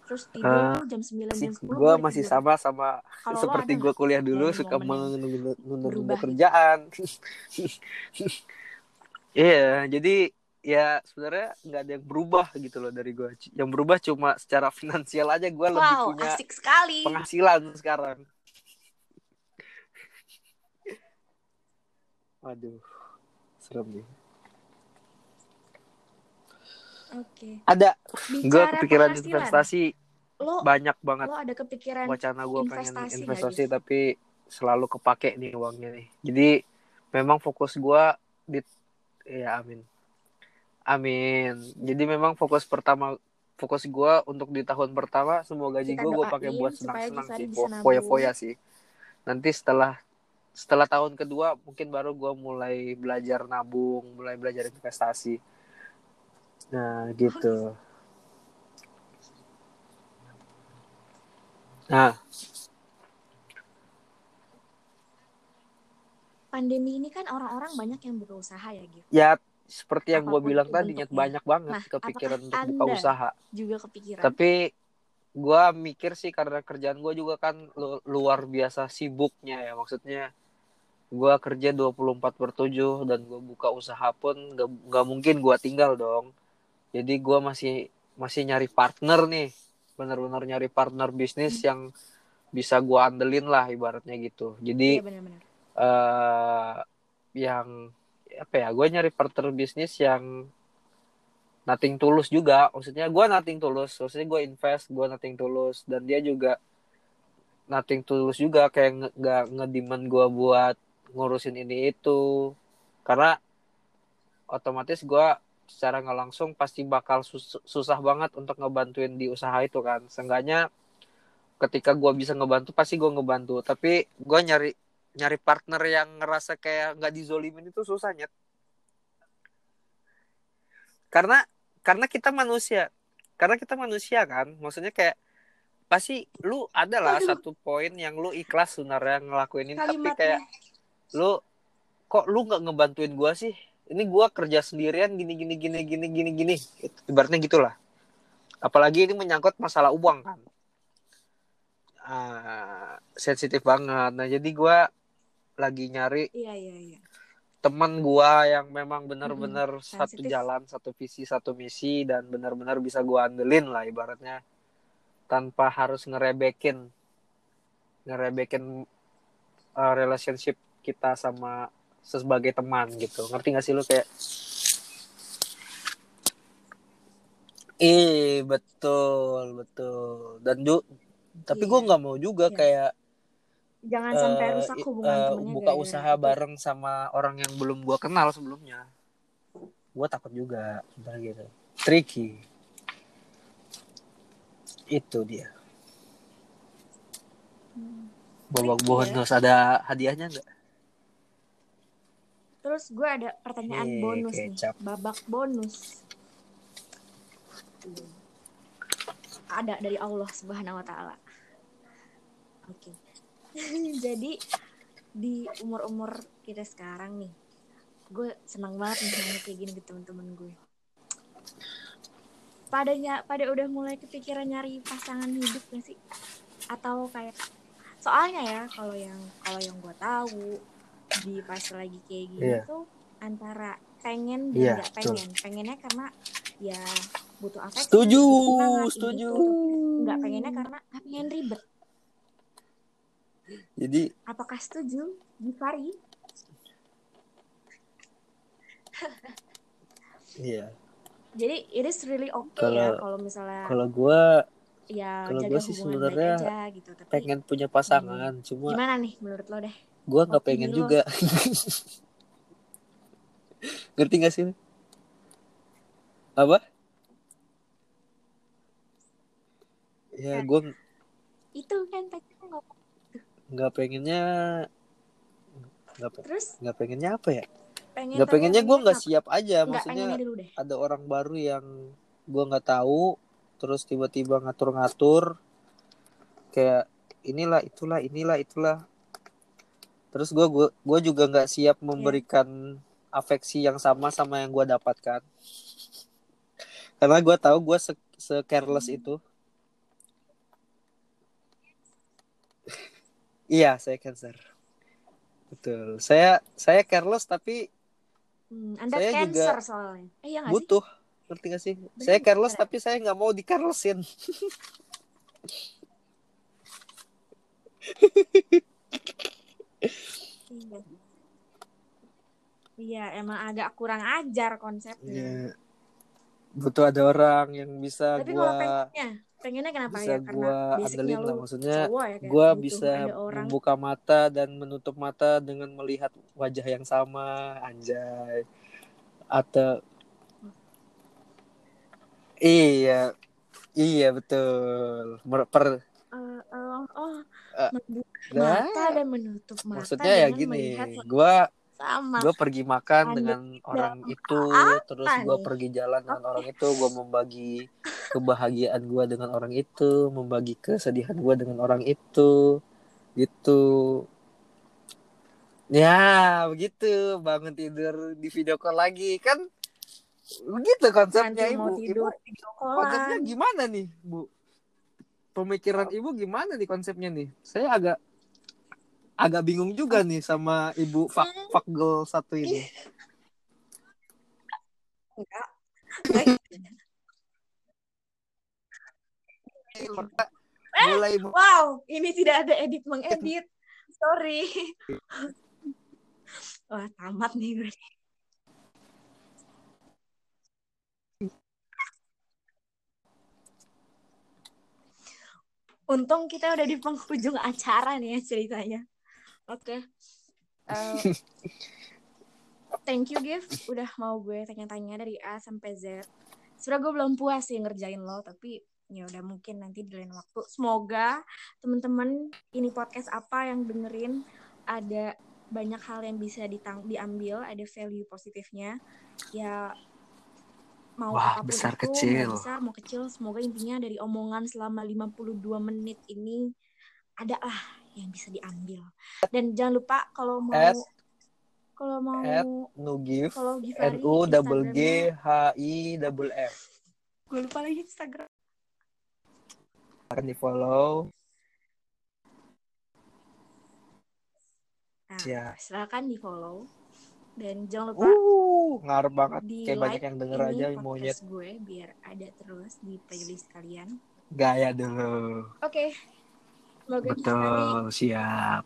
terus tidur tuh jam 9 sih jam 10 gue masih tidur. sama sama Kalau lo seperti gue kuliah dulu suka berubah gitu? kerjaan iya jadi ya sebenarnya nggak ada yang berubah gitu loh dari gue yang berubah cuma secara finansial aja gue lebih Wow, punya asik sekali. penghasilan sekarang Waduh, serem nih. Oke. Ada, gue kepikiran penghasilan, investasi Lo banyak banget. lo ada kepikiran Wacana gue pengen investasi tapi selalu kepake nih uangnya nih. Jadi memang fokus gue di, ya amin, amin. Jadi memang fokus pertama fokus gue untuk di tahun pertama semua gaji gue gue pakai buat senang-senang sih, foya-foya sih. Nanti setelah setelah tahun kedua mungkin baru gue mulai belajar nabung, mulai belajar investasi. Nah gitu. Nah Pandemi ini kan orang-orang banyak yang berusaha ya, Gif. ya seperti yang gue bilang tadi nyet banyak banget Nah, kepikiran untuk buka usaha. Juga kepikiran. Tapi gue mikir sih karena kerjaan gue juga kan lu- luar biasa sibuknya ya maksudnya gue kerja 24 per 7 dan gue buka usaha pun gak, gak mungkin gue tinggal dong jadi gue masih masih nyari partner nih bener-bener nyari partner bisnis yang bisa gue andelin lah ibaratnya gitu jadi Iya benar-benar. eh yang apa ya gue nyari partner bisnis yang nothing tulus juga. Maksudnya gue nothing tulus maksudnya gue invest gue nothing tulus dan dia juga nothing tulus juga kayak nggak ngediman gue buat ngurusin ini itu. Karena otomatis gue secara nggak langsung pasti bakal sus- susah banget untuk ngebantuin di usaha itu kan. Seenggaknya ketika gue bisa ngebantu pasti gue ngebantu. Tapi gue nyari nyari partner yang ngerasa kayak nggak dizolimin itu susah nyet. Karena karena kita manusia. Karena kita manusia kan. Maksudnya kayak pasti lu ada lah Waduh. satu poin yang lu ikhlas sebenarnya ngelakuin ini tapi kayak lu kok lu nggak ngebantuin gua sih? Ini gua kerja sendirian gini gini gini gini gini gini. Ibaratnya gitulah. Apalagi ini menyangkut masalah uang kan. Ah, sensitif banget. Nah jadi gua lagi nyari Iya, iya, iya. teman gua yang memang benar-benar satu sensitif. jalan satu visi satu misi dan benar-benar bisa gua andelin lah ibaratnya tanpa harus ngerebekin ngerebekin uh, relationship kita sama sebagai teman gitu ngerti gak sih lu kayak Ih betul betul dan ju tapi gua Iya. nggak mau juga Iya. kayak Jangan sampai eh, rusak i- hubungan eh, temennya buka usaha itu. bareng sama orang yang belum gua kenal sebelumnya gua takut juga sebenarnya gitu tricky itu dia Hmm. ya. bonus ada hadiahnya nggak Terus gue ada pertanyaan Eh, bonus kecap. nih, babak bonus. Ada dari Allah Subhanahu wa taala. Oke. Jadi di umur-umur kita sekarang nih, gue senang banget nih nanya kayak gini ke teman-teman gue. Padanya pada udah mulai kepikiran nyari pasangan hidup gak sih? Atau kayak soalnya ya kalau yang kalau yang gue tahu di pas lagi kayak gini Iya. tuh antara pengen dan nggak betul. pengen pengennya karena ya butuh afeksi setuju semangat, setuju gitu. nggak pengennya karena pengen ribet jadi apakah setuju Gifari iya. Jadi it is really okay Kalau- ya kalau misalnya kalau gua ya kalau gua sih sebenarnya gitu tapi pengen punya pasangan cuma gimana nih menurut lo deh? gua nggak pengen lo. juga. Ngerti gak sih apa? Ya gua itu kan tadi lo nggak pengennya nggak pe- terus? nggak pengennya apa ya? Pengen nggak pengennya gue nggak siap aja nggak maksudnya ada orang baru yang gue nggak tahu terus tiba-tiba ngatur-ngatur kayak inilah itulah inilah itulah. Terus gue gua, gua juga nggak siap memberikan afeksi yang sama sama yang gue dapatkan. Karena gue tahu gue se, se careless itu iya saya cancer betul saya saya careless tapi Hmm, anda Saya cancer juga soalnya. Eh, iya nggak sih? butuh ngerti gak sih saya careless bener. tapi saya nggak mau di carelessin Iya. Iya, emang agak kurang ajar konsepnya. Iya. butuh ada orang yang bisa Tapi kalau gua pengennya, pengennya kenapa bisa ya? Karena gua andelin lah maksudnya cowok ya kayak gua butuh bisa orang. membuka mata dan menutup mata dengan melihat wajah yang sama anjay atau iya iya betul Mer- per Eh, eh, oh, membuka nah, mata dan menutup mata maksudnya ya gini melihat gua sama. gue pergi makan Anda dengan orang itu terus gue pergi jalan dengan orang itu gue membagi kebahagiaan gue dengan orang itu membagi kesedihan gue dengan orang itu gitu. Ya begitu. Bangun tidur di video call lagi. Kan begitu konsepnya Nanti ibu. Ibu tidur video konsepnya gimana nih bu? Pemikiran ibu gimana nih konsepnya nih? Saya agak agak bingung juga nih sama ibu fuck fuck girl satu ini Enggak. mulai Wow, ini tidak ada edit mengedit. Sorry. Wah, tamat nih gue. Untung kita udah di penghujung acara nih ya ceritanya. Oke. Eh, thank you, Gif. Udah mau gue tanya-tanya dari A sampai Z. Sebenernya gue belum puas sih ngerjain lo, tapi ya udah mungkin nanti di lain waktu. Semoga teman-teman ini podcast apa yang dengerin ada banyak hal yang bisa ditang diambil, ada value positifnya. Ya mau Wah, apa pun besar itu, kecil. mau besar mau kecil, semoga intinya dari omongan selama 52 menit ini ada lah yang bisa diambil. Dan jangan lupa kalau mau At- kalau mau at nugif kalau n u double g h i double f. Gue lupa lagi Instagram. Akan di follow. Nah Siap. silakan di follow. Dan jangan lupa uh ngarep banget. di kayak banyak like yang denger aja monyet. gue biar ada terus di playlist kalian. Gaya dulu. Oke. semoga Givari betul siap.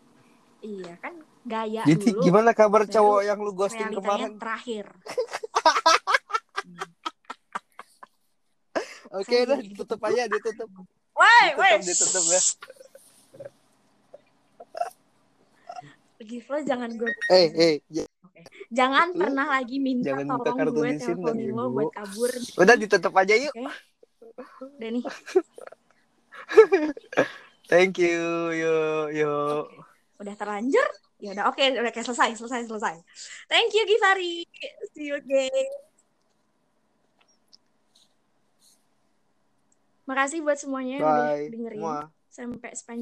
Iya kan gaya jadi dulu gimana kabar cowok yang lu ghosting kemarin? terakhir. Oke Saya dah jadi ditutup aja ditutup. Woi, woi, ditutup ya. Giflo jangan gue eh eh j- jangan Lu pernah lagi minta jangan minta tolong kartu gue teleponin lo buat kabur. Udah ditutup aja yuk. Oke. udah nih thank you. Yo yo. Udah terlanjur? Ya udah oke udah kayak selesai selesai selesai. Thank you Givari. See you again. Makasih buat semuanya yang udah bye dengerin semua. sampai sepanjang